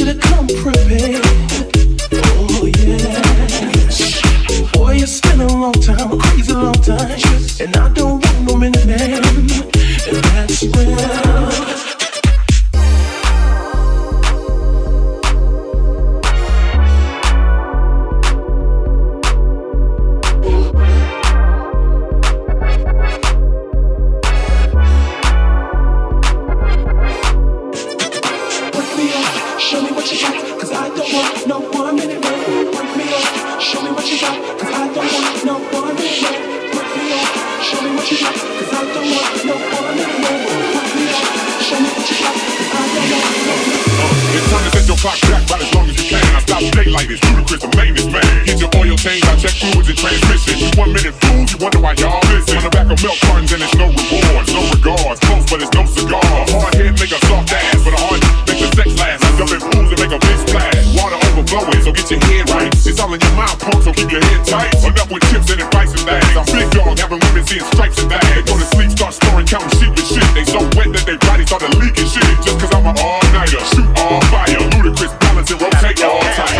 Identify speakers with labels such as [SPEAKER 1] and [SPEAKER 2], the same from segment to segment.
[SPEAKER 1] should have come prepared.
[SPEAKER 2] your head tight. Enough with chips and advice and things. I'm big dog, having women seeing stripes and things. Go to sleep, start snoring, counting sheep and shit. They so wet that their bodies start started leaking shit. Just cause I'm an all-nighter, shoot all fire. Ludacris balance and rotate all time.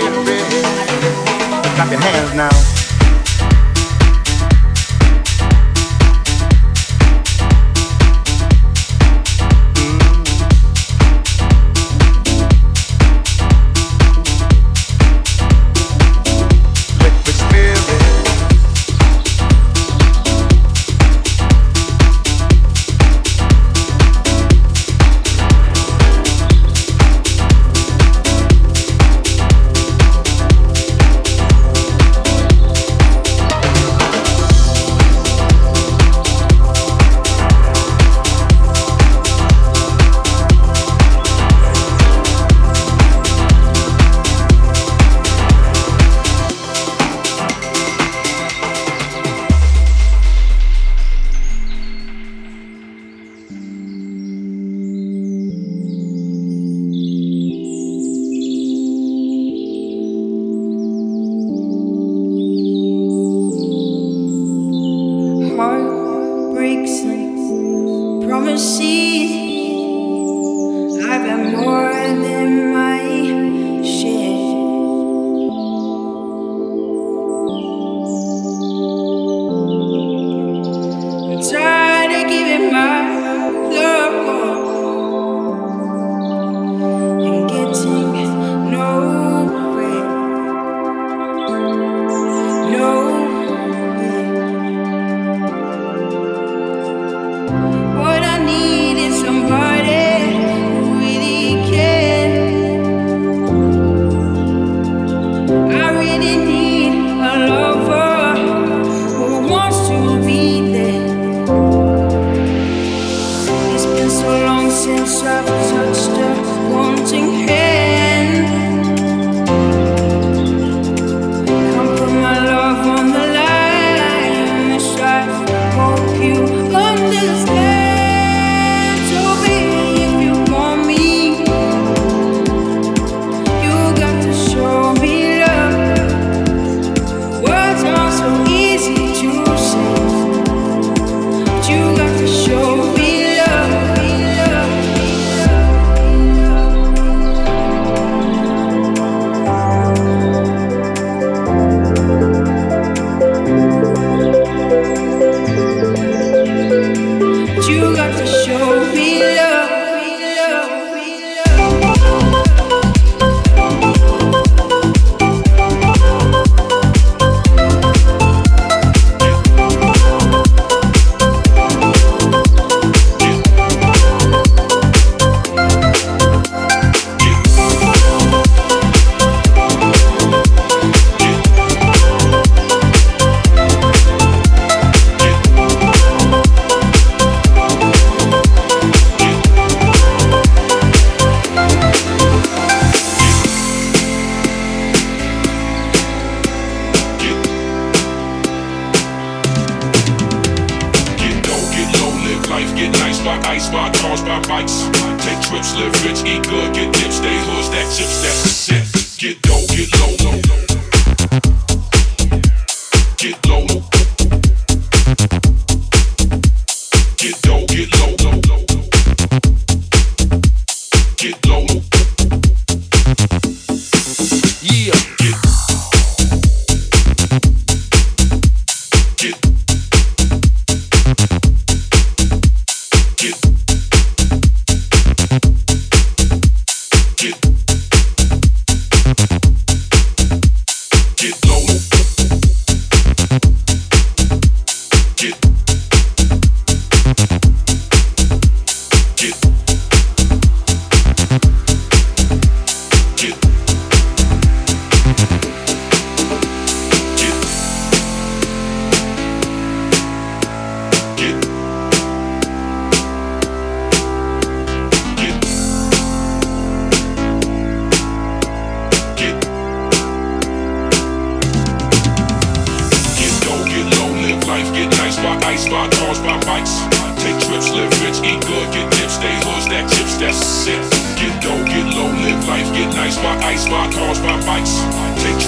[SPEAKER 3] clap your hands now.
[SPEAKER 4] ignore
[SPEAKER 2] Get low,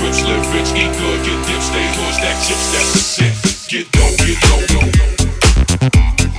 [SPEAKER 2] switch, live rich, eat good, get dips, stay hood, stack chips, that's the shit. Get dope, get dope, dope.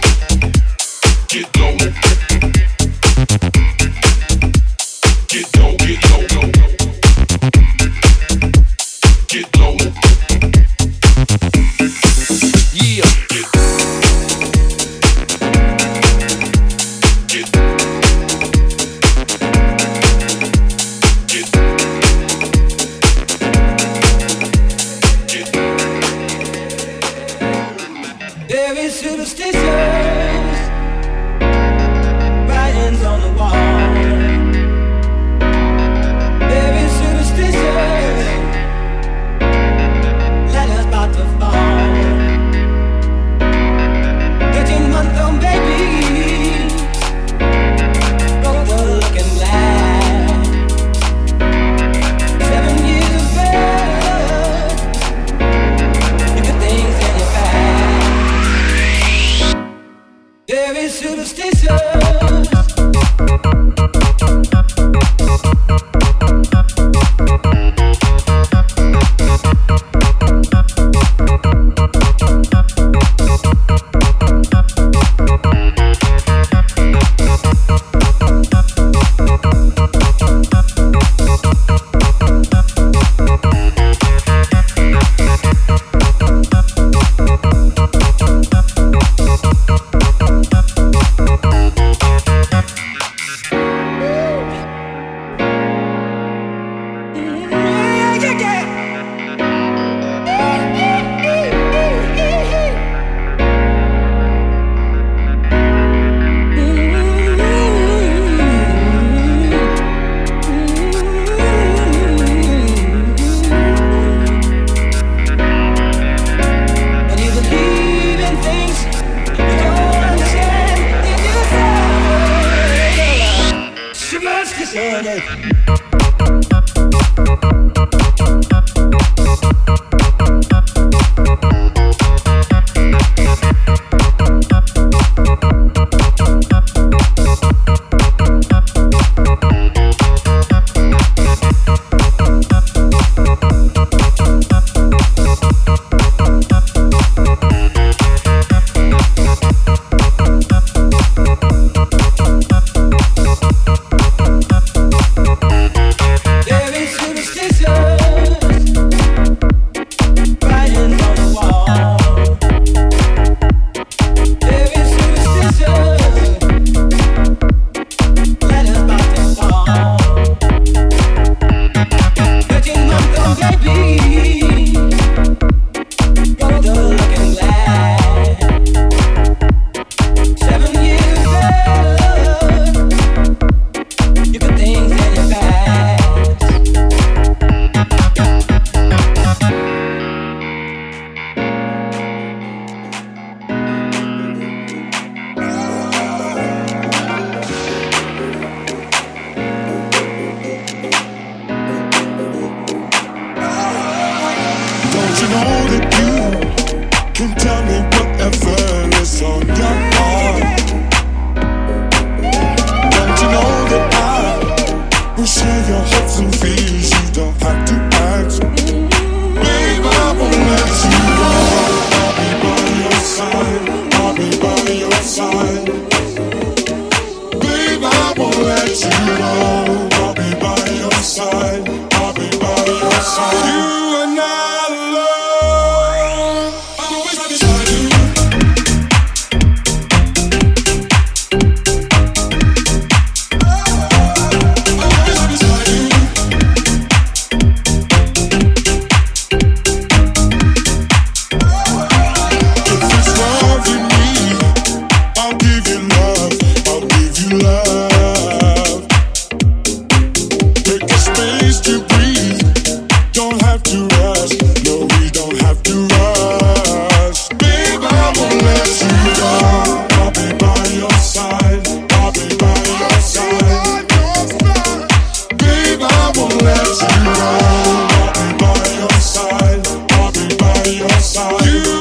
[SPEAKER 5] need one song. You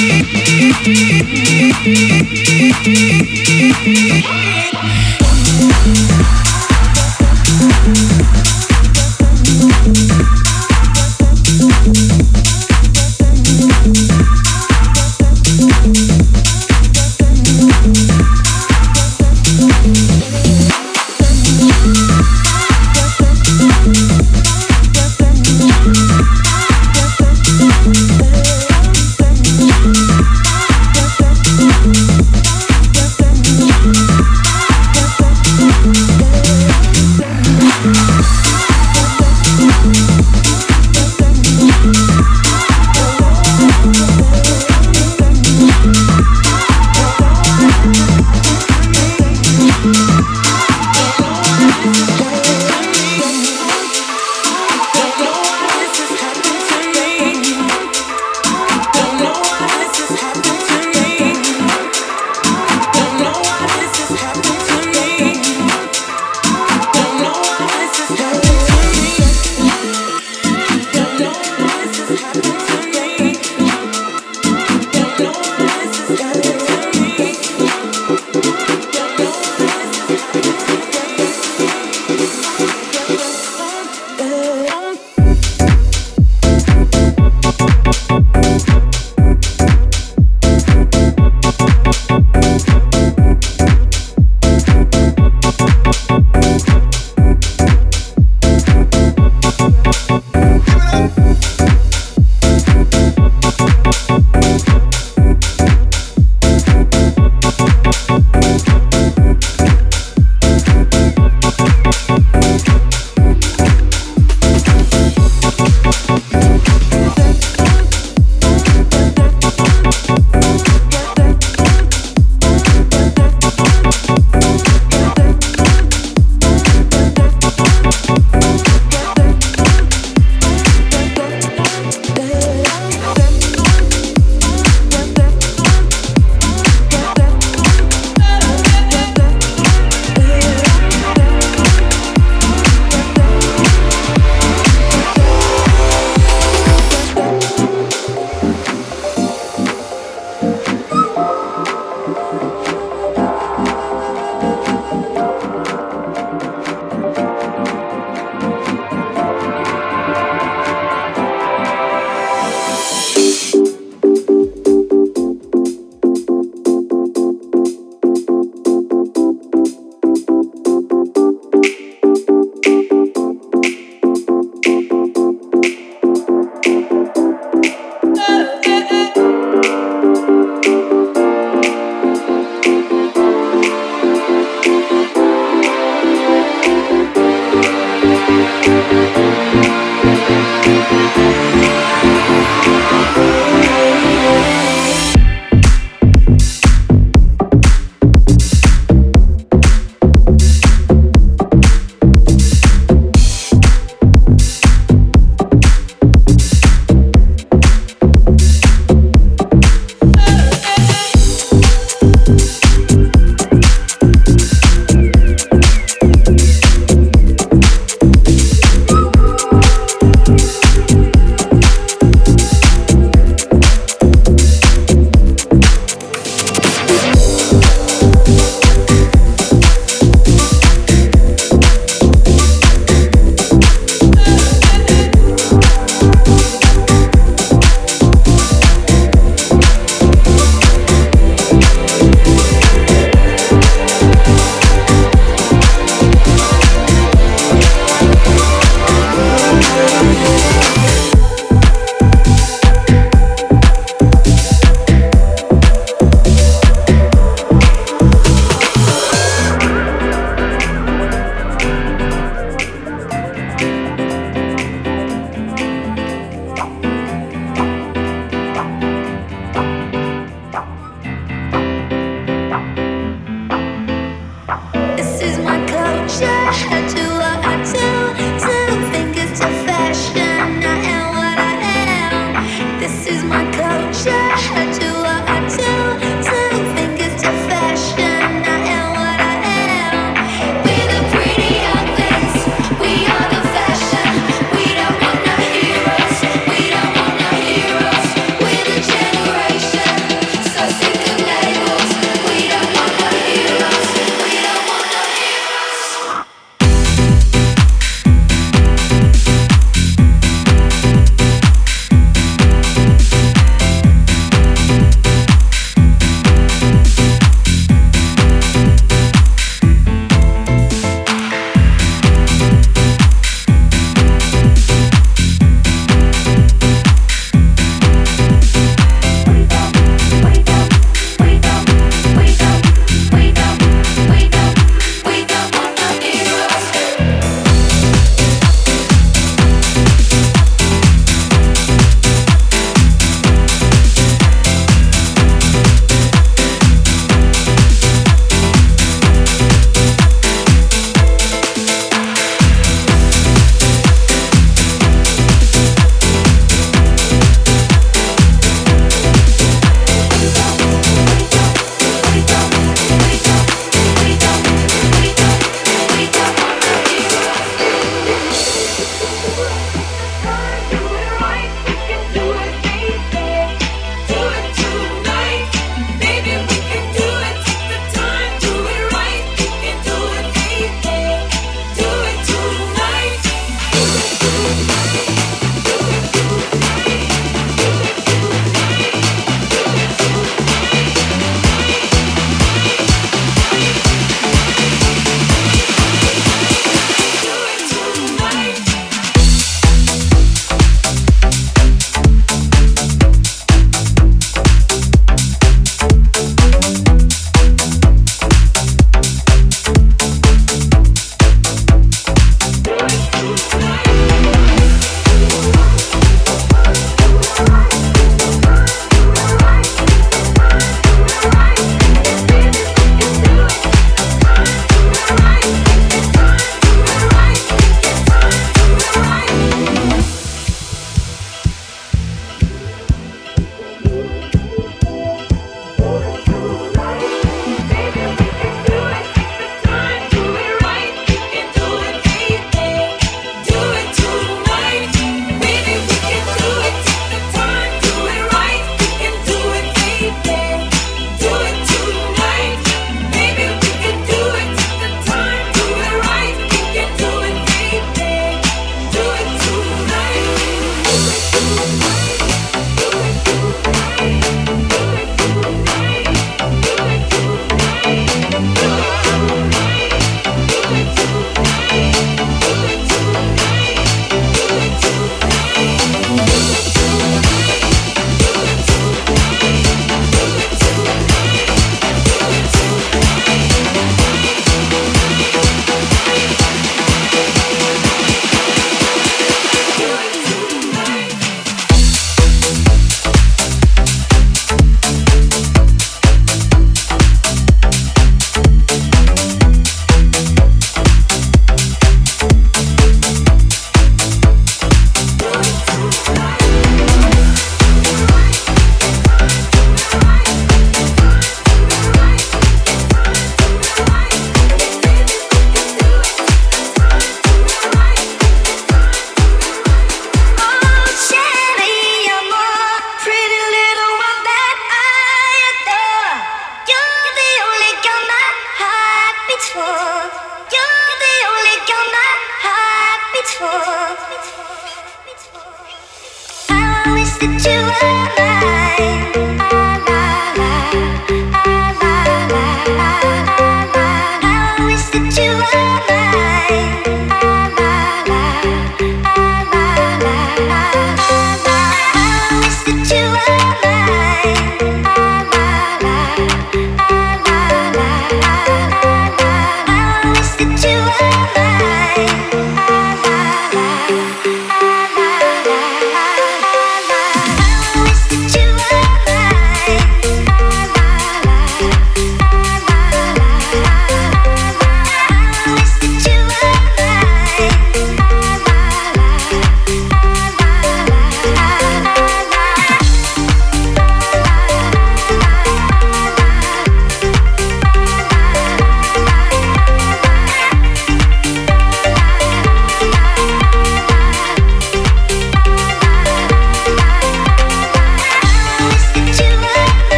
[SPEAKER 6] you